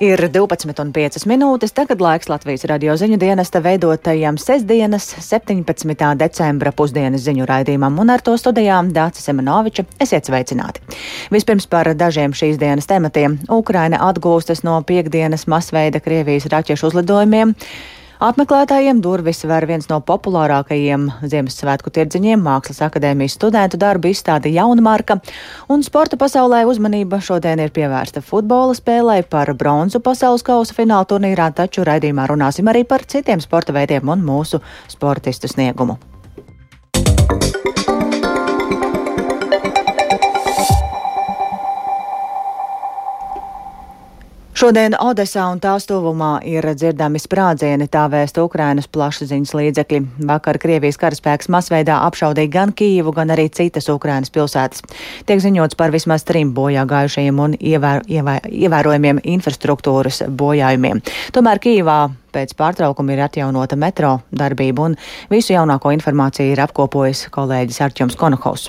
Ir 12,5 minūtes. Tagad laiks Latvijas radio ziņu dienesta veidotajam sestdienas, 17. decembra pusdienas ziņu raidījumam, un ar to studijām Dācis Semenoviča. Esiet sveicināti! Vispirms par dažiem šīs dienas tematiem. Ukraina atgūstas no piekdienas masveida Krievijas raķešu uzlidojumiem. Apmeklētājiem durvis ver viens no populārākajiem Ziemassvētku tirdziņiem - Mākslas akadēmijas studentu darbu izstāde Jaunmarka, un sporta pasaulē uzmanība šodien ir pievērsta futbola spēlē par bronzu pasaules kausa fināla turnīrā, taču raidījumā runāsim arī par citiem sporta veidiem un mūsu sportistu sniegumu. Šodien Odesā un tās tuvumā ir dzirdami sprādzieni, tā vēsta Ukrainas plašsaziņas līdzekļi. Vakar Krievijas karaspēks masveidā apšaudīja gan Kīvu, gan arī citas Ukrainas pilsētas. Tiek ziņots par vismaz trim bojā gājušajiem un ievēr, ievēr, ievērojumiem infrastruktūras bojājumiem. Tomēr Kīvā pēc pārtraukuma ir atjaunota metro darbība un visu jaunāko informāciju ir apkopojis kolēģis Arčuns Konohaus.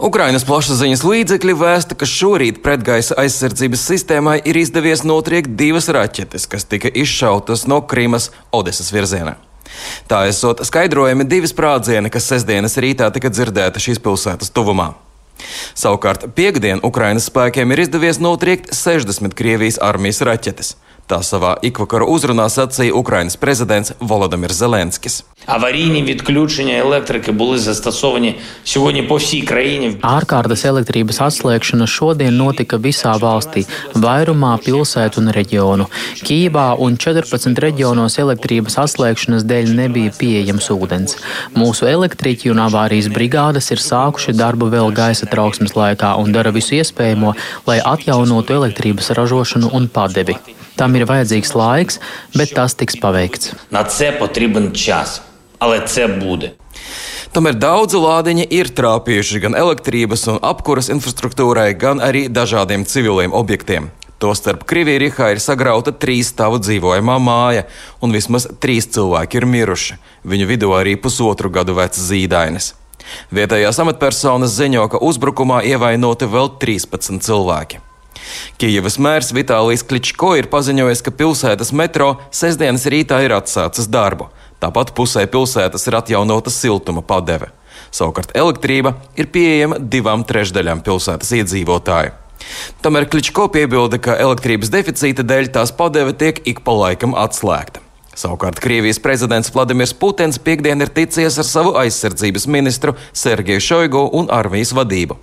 Ukrainas plašsaziņas līdzekļi vēsta, ka šorīt pretgaisa aizsardzības sistēmai ir izdevies notriekt divas raķetes, kas tika izšautas no Krimas Odesas virzienā. Tā esot skaidrojami divi sprādzieni, kas sestdienas rītā tika dzirdēti šīs pilsētas tuvumā. Savukārt piekdien Ukrainas spēkiem ir izdevies notriekt 60 Krievijas armijas raķetes. Tā savā ikvakara uzrunā sacīja Ukrainas prezidents Volodimirs Zelenskis. Ārkārtas elektrības atslēgšana šodien notika visā valstī, vairumā pilsētu un reģionu. Kīvā un 14 reģionos elektrības atslēgšanas dēļ nebija pieejams ūdens. Mūsu elektriķi un avārijas brigādes ir sākuši darbu vēl gaisa trauksmes laikā un dara visu iespējamo, lai atjaunotu elektrības ražošanu un padevi. Tam ir vajadzīgs laiks, bet tas tiks paveikts. Tomēr daudzi lādiņi ir trāpījuši gan elektrības un apkuras infrastruktūrai, gan arī dažādiem civiliem objektiem. Tostarp Krievijā ir sagrauta trīs stāvu dzīvojamā māja, un vismaz trīs cilvēki ir miruši. Viņu vidū arī pusotru gadu vecs zīdainis. Vietējās amatpersonas ziņo, ka uzbrukumā ievainoti vēl 13 cilvēki. Kijavas mērs Vitālijs Kličko ir paziņojis, ka pilsētas metro sestdienas rītā ir atsācis darbu. Tāpat pusē pilsētas ir atjaunota siltuma padeve. Savukārt elektrība ir pieejama divām trešdaļām pilsētas iedzīvotāju. Tomēr Kličko piebilda, ka elektrības deficīta dēļ tās padeve tiek ik pa laikam atslēgta. Savukārt Krievijas prezidents Vladimirs Putins piekdien ir ticies ar savu aizsardzības ministru Sergeju Šoigu un armijas vadību.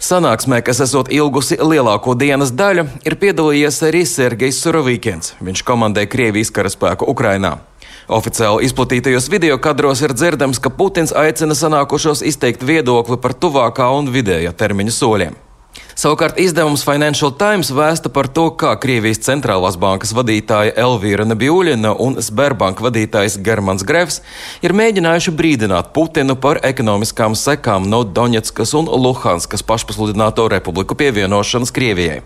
Sanāksmē, kas esot ilgusi lielāko dienas daļu, ir piedalījies arī Sergejs Surovīkens. Viņš komandē Krievijas karaspēku Ukrainā. Oficiāli izplatītajos video kadros ir dzirdams, ka Putins aicina sanākušos izteikt viedokli par tuvākā un vidējā termiņa soļiem. Savukārt izdevums Financial Times vēsta par to, kā Krievijas centrālās bankas vadītāja Elvīra Nebijūļina un Sberbanka vadītājs Germans Grefs ir mēģinājuši brīdināt Putinu par ekonomiskām sekām no Doņetskas un Luhanskas pašpasludināto republiku pievienošanas Krievijai.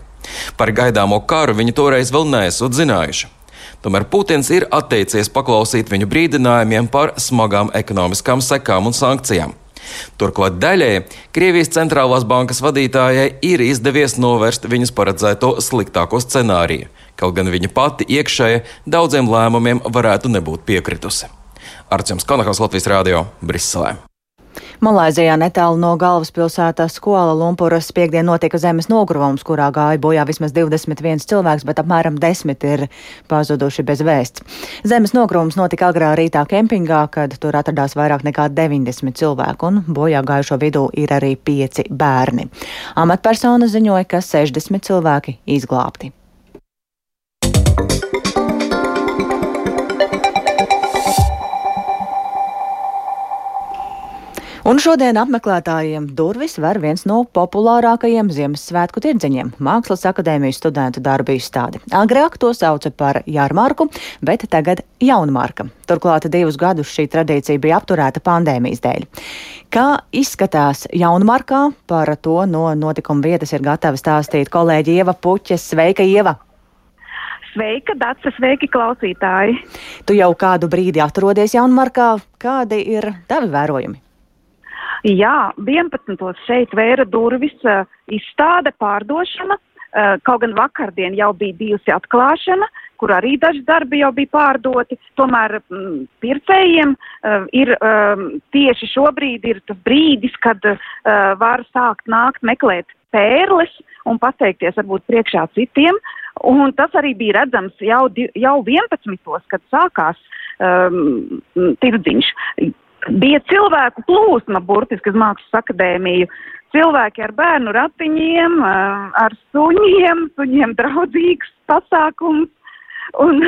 Par gaidāmo karu viņi toreiz vēl neesot zinājuši. Tomēr Putins ir atteicies paklausīt viņu brīdinājumiem par smagām ekonomiskām sekām un sankcijām. Turklāt daļēji Krievijas centrālās bankas vadītājai ir izdevies novērst viņas paredzēto sliktāko scenāriju, kaut gan viņa pati iekšēji daudziem lēmumiem varētu nebūt piekritusi. Arčuns Kanahas Latvijas Rādio Briselē. Malaizijā netālu no galvaspilsētas Kuala Lumpuras piekdien notika zemes nogruvums, kurā gāja bojā vismaz 21 cilvēks, bet apmēram 10 ir pazuduši bez vēsts. Zemes nogruvums notika agrā rītā kempingā, kad tur atradās vairāk nekā 90 cilvēku, un bojā gājušo vidū ir arī 5 bērni. Amatpersona ziņoja, ka 60 cilvēki izglābti. Un šodien apmeklētājiem durvis ver viens no populārākajiem Ziemassvētku tirdziņiem - Mākslas akadēmijas studentu darbu izstādi. Agrāk to sauca par Jārmarku, bet tagad Jaunmarka. Turklāt divus gadus šī tradīcija bija apturēta pandēmijas dēļ. Kā izskatās Jaunmarkā, par to no notikuma vietas ir gatava stāstīt kolēģi Ieva Puķes. Sveika, Ieva! Sveika, Dārsa, sveiki, klausītāji! Tu jau kādu brīdi atrodies Jaunmarkā. Kādi ir tavi vērojumi? Jā, 11. šeit vēra durvis izstāde, pārdošana. Kaut gan vakardien jau bija bijusi atklāšana, kur arī daži darbi jau bija pārdoti. Tomēr mm, pircējiem uh, ir um, tieši šobrīd ir tas brīdis, kad uh, var sākt nākt meklēt pērles un pateikties varbūt priekšā citiem. Un tas arī bija redzams jau, jau 11. kad sākās um, tirdziņš. Bija cilvēku plūsma burtiski uz Mākslas akadēmiju. Cilvēki ar bērnu ratiņiem, ar suņiem, suņiem draudzīgs pasākums un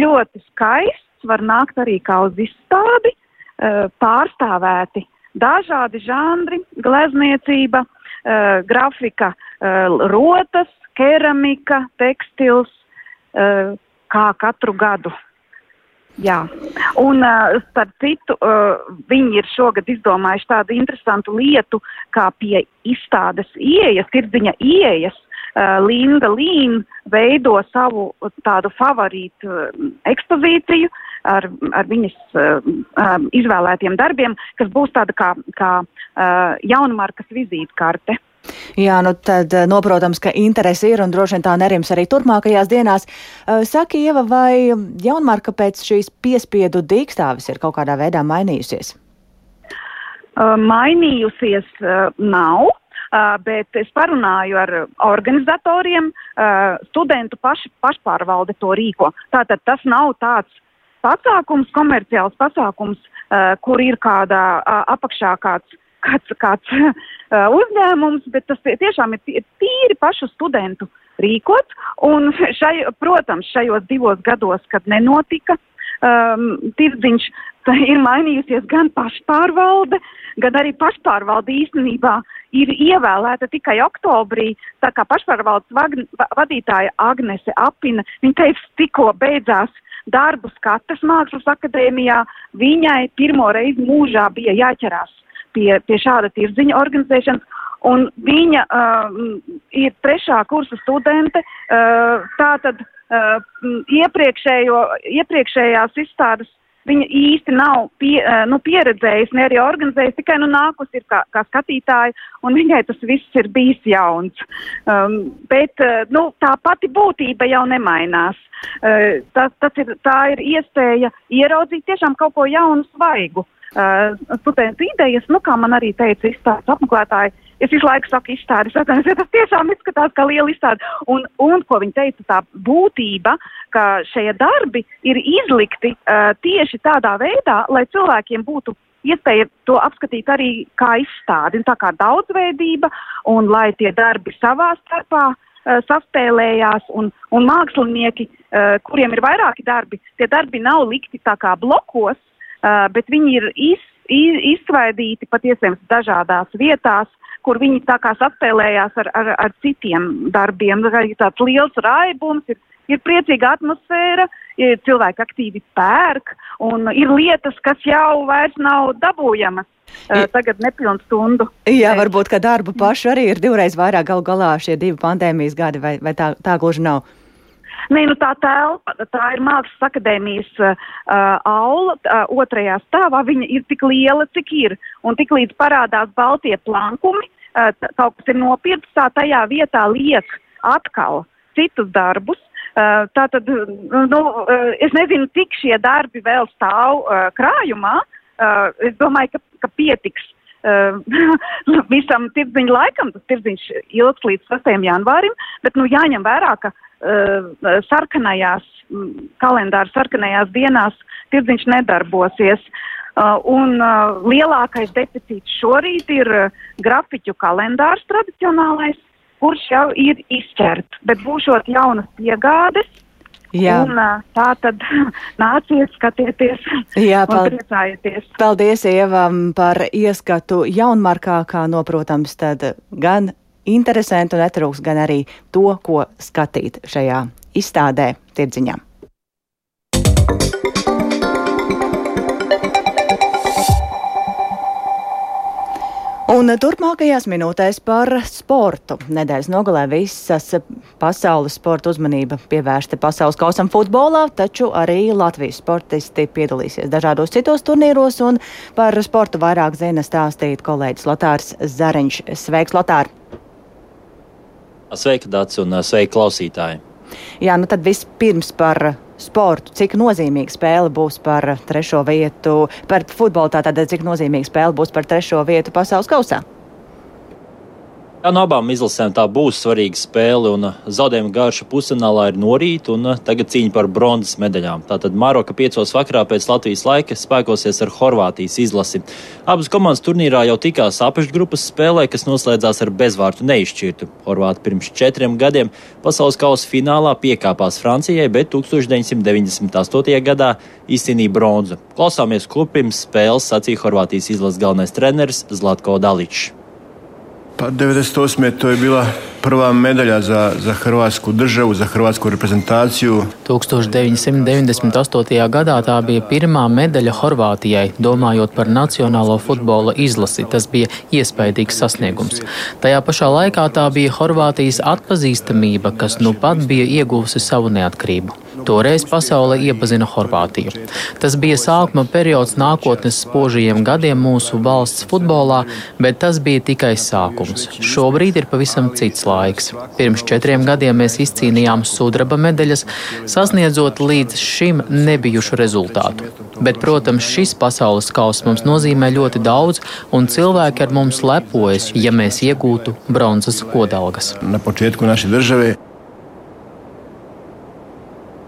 ļoti skaists var nākt arī kā uz izstādi, pārstāvēti dažādi žanri, glezniecība, grafika, rotas, keramika, tekstils, kā katru gadu. Jā, un uh, starp citu, uh, viņi ir šogad izdomājuši tādu interesantu lietu, kā pie izstādes ieejas, tirdziņa ieejas. Uh, Linda Līna veido savu tādu favorītu uh, ekspozīciju ar, ar viņas uh, uh, izvēlētiem darbiem, kas būs tāda kā, kā uh, jaunmarkas vizītkarte. Jā, nu tad eh, noprotams, ka interese ir un droši vien tā nerims arī turpmākajās dienās. Eh, saki, Ieva, vai jaunmarka pēc šīs piespiedu dīkstāvis ir kaut kādā veidā mainījusies? Uh, mainījusies nav. Uh, bet es parunāju ar organizatoriem, uh, studentu paši, pašpārvalde to rīko. Tātad tas nav tāds pasākums, komerciāls pasākums, uh, kur ir kādā apakšā kāds kāds, kāds uzņēmums, bet tas tiešām ir tīri pašu studentu rīkots. Un, šai, protams, šajos divos gados, kad nenotika um, tirdziņš, ir mainījusies gan pašpārvalde, gan arī pašpārvalde īstenībā ir ievēlēta tikai oktobrī. Tā kā pašpārvaldes vadītāja Agnese Apina, viņa teica, tikko beidzās darbus Katras mākslas akadēmijā, viņai pirmo reizi mūžā bija jāķerās pie, pie šāda tirdziņa organizēšanas. Un viņa uh, ir trešā kursa studente. Uh, tātad uh, iepriekšējo, iepriekšējās izstādes viņa īsti nav pie, uh, nu, pieredzējusi, ne arī organizējusi, tikai nu, nākusi kā, kā skatītāja, un viņai tas viss ir bijis jauns. Um, bet uh, nu, tā pati būtība jau nemainās. Uh, tas, tas ir, tā ir iespēja ieraudzīt tiešām kaut ko jaunu, svaigu. Uh, uh, studentu idejas, nu, kā man arī teica izstādes apmeklētāji, es visu laiku saku izstādes, atceros, ja tas tiešām izskatās kā liela izstāde. Un, un, ko viņi teica, tā būtība, ka šie darbi ir izlikti uh, tieši tādā veidā, lai cilvēkiem būtu iespēja to apskatīt arī kā izstādi, un tā kā daudzveidība, un lai tie darbi savā starpā uh, saspēlējās, un, un mākslinieki, uh, kuriem ir vairāki darbi, tie darbi nav likti tā kā blokos, bet viņi ir iz, iz, izsvaidīti pat iespējams dažādās vietās, kur viņi tā kā saspēlējās ar, ar, ar citiem darbiem. Tā ir tāds liels raibums, ir, ir priecīga atmosfēra, ir cilvēki aktīvi pērk, un ir lietas, kas jau vairs nav dabūjamas. Uh, tagad nepilnu stundu. Jā, varbūt, ka darbu pašu arī ir divreiz vairāk gal galā šie divi pandēmijas gadi, vai, vai tā, tā gluži nav? Nē, nu tā telpa, tā ir Mākslas akadēmijas uh, aula, uh, otrajā stāvā. Viņa ir tik liela, cik ir. Un tik līdz parādās baltie plankumi, uh, kaut kas ir nopirkts, tā tajā vietā liek atkal citus darbus. Uh, Tātad, nu, uh, es nezinu, cik šie darbi vēl stāv uh, krājumā. Es domāju, ka, ka pietiks visam tirdziņa laikam. Tas tirdziņš ilgs līdz 6. janvārim, bet nu, jāņem vērā, ka sarkanajās, kalendāra sarkanajās dienās tirdziņš nedarbosies. Un lielākais deficīts šorīt ir grafiķu kalendārs tradicionālais, kurš jau ir izķerts, bet būšot jaunas piegādes. Jā. Un, tā tad nāciet, skatieties, Jā, priecājieties. Paldies Ievam par ieskatu jaunmarkā, kā noprotams, tad gan interesantu un netrūks gan arī to, ko skatīt šajā izstādē tirdziņā. Un turpmākajās minūtēs par sportu. Nedēļas nogalē visas pasaules sporta uzmanība pievērsta pasaules kausam futbolā, taču arī Latvijas sportisti piedalīsies dažādos citos turnīros, un par sportu vairāk zina stāstīt kolēģis Lotārs Zariņš. Sveiks, Lotār! Sveika, Dārts, un sveika klausītāji! Jā, nu tad vispirms par sportu. Cik nozīmīga spēle būs par trešo vietu, par futbolu tātad, cik nozīmīga spēle būs par trešo vietu pasaules kausā? Jā, no abām izlasēm tā būs svarīga spēle, uh, zaudējuma garša pusfinālā ir norīt, un uh, tagad cīņa par bronzas medaļām. Tātad Maroka piecos vakarā pēc Latvijas laika spēkosies ar Horvātijas izlasi. Abas komandas turnīrā jau tikās apakšgrupas spēlē, kas noslēdzās ar bezvārtu neizšķirtu. Horvāti pirms četriem gadiem pasaules kausa finālā piekāpās Francijai, bet 1998. gadā izcīnīja bronzu. Klausāmies, ko pirms spēles sacīja Horvātijas izlases galvenais treneris Zlatko Daličs. Pa 98. to je bila prva medalja za, za Hrvatsku državu, za Hrvatsku reprezentaciju. 1998. gadā tā bija pirmā medaļa Horvātijai, domājot par nacionālo futbola izlasi. Tas bija iespaidīgs sasniegums. Tajā pašā laikā tā bija Horvātijas atpazīstamība, kas nu pat bija ieguvusi savu neatkarību. Toreiz pasaule iepazina Horvātiju. Tas bija sākuma periods nākotnes spožajiem gadiem mūsu valsts futbolā, bet tas bija tikai sākums. Šobrīd ir pavisam cits laiks. Pirms četriem gadiem mēs izcīnījām sudraba medaļas, sasniedzot līdz šim nebijušu rezultātu. Bet, protams, šis pasaules kausa mums nozīmē ļoti daudz, un cilvēki ar mums lepojas, ja mēs iegūtu bronzas kodalgas. Na početku naše države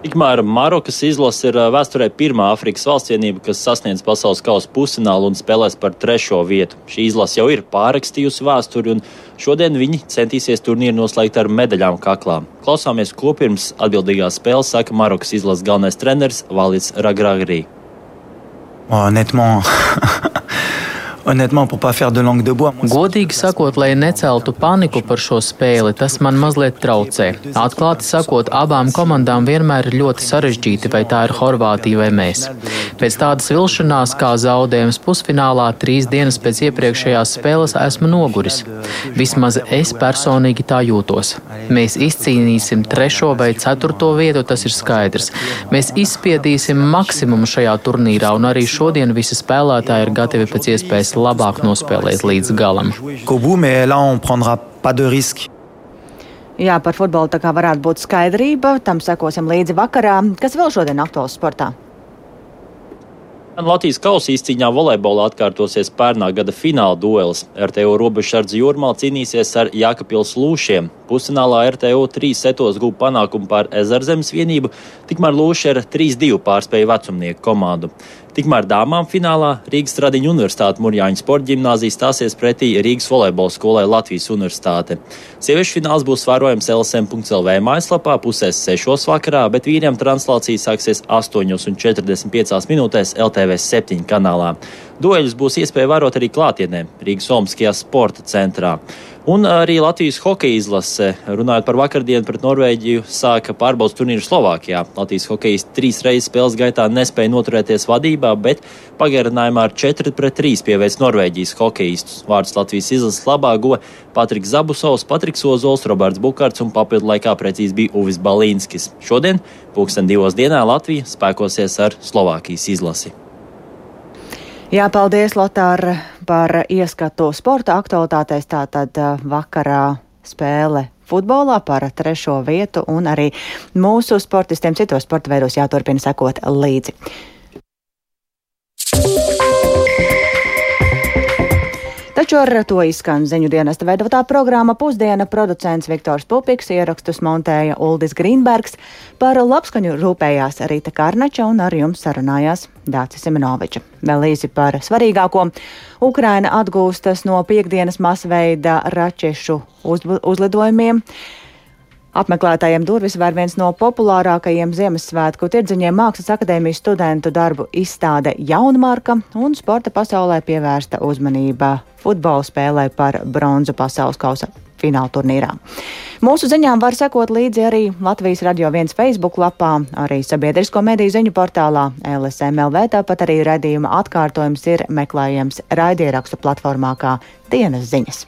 Tikmēr Marokas izlase ir vēsturē pirmā Afrikas valstsvienība, kas sasniedz pasaules kausa pusfinālu un spēlēs par trešo vietu. Šī izlase jau ir pārrakstījusi vēsturi, un šodien viņi centīsies turnīru noslēgt ar medaļām kaklā. Klausāmies, ko pirms atbildīgā spēle saka Marokas izlases galvenais treneris Valits Ragragri. Honnêtement, Godīgi sakot, lai neceltu paniku par šo spēli, tas man mazliet traucē. Atklāti sakot, abām komandām vienmēr ir ļoti sarežģīti, vai tā ir Horvātija vai mēs. Pēc tādas vilšanās kā zaudējums pusfinālā trīs dienas pēc iepriekšējās spēles esmu noguris. Vismaz es personīgi tā jūtos. Mēs izcīnīsim trešo vai ceturto vietu, tas ir skaidrs. Mēs izspiedīsim maksimumu šajā turnīrā, un arī šodien visi spēlētāji ir gatavi pēc iespējas labāk nospēlēt līdz galam. Jā, par futbolu tā kā varētu būt skaidrība. Tam sekosim līdzi vakarā. Kas vēl šodien aktuāls sportā? Latvijas kausa izcīņā volejbolā atkārtosies pērnā gada fināla duelis. RTO robežsardze Jūrmā cīnīsies ar Jākapils Lūšiem. Pusfinālā RTO trīs setos gūp panākumu pār Ezerzemes vienību, tikmēr Lūši ar 3-2 pārspēja vecumnieku komandu. Tikmēr dāmām finālā Rīgas Tradiņu universitāte Murjāņu sporta ģimnāzija stāsies pretī Rīgas volejbola skolai Latvijas universitāte. Sieviešu fināls būs vērojams LSM.CLV mājaslapā pusēs 6 vakarā, bet vīriem translācija sāksies 8,45 minūtēs LTV 7 kanālā. Dueļus būs iespēja vērot arī klātienē Rīgas Olimpiskajā sporta centrā. Un arī Latvijas hokeja izlase, runājot par vakardienu pret Norvēģiju, sāka pārbaudas turnīru Slovākijā. Latvijas hokejas trīs reizes spēles gaitā nespēja noturēties vadībā, bet pagarinājumā ar 4 pret 3 pieveic Norvēģijas hokeistus. Vārds Latvijas izlases labā go Patriks Zabusovs, Patriks Ozols, Roberts Bukārts un papildu laikā precīzi bija Uvis Balīnskis. Šodien, pulksten divos dienā, Latvija spēkosies ar Slovākijas izlasi. Jā, paldies, Lotār, par ieskatu sporta aktualitātēs. Tātad vakarā spēle futbolā par trešo vietu un arī mūsu sportistiem citos sporta veidos jāturpina sekot līdzi. Taču ar to izskan ziņu dienesta veidotā programma Pusdiena producents Viktors Pupiks, ierakstus montēja Uldis Grīnbergs, par labskaņu rūpējās Rīta Kārnača un ar jums sarunājās Dācis Simenoviča. Vēl īsi par svarīgāko. Ukraina atgūstas no piekdienas masveida raķešu uz, uzlidojumiem. Apmeklētājiem durvis var viens no populārākajiem Ziemassvētku tirdziņiem Mākslas akadēmijas studentu darbu izstāde Jaunmarka un sporta pasaulē pievērsta uzmanība futbola spēlē par bronzu pasaules kausa fināla turnīrā. Mūsu ziņām var sekot līdzi arī Latvijas radio viens Facebook lapā, arī sabiedrisko mediju ziņu portālā LSMLV, tāpat arī raidījuma atkārtojums ir meklējams raidierakstu platformā kā dienas ziņas.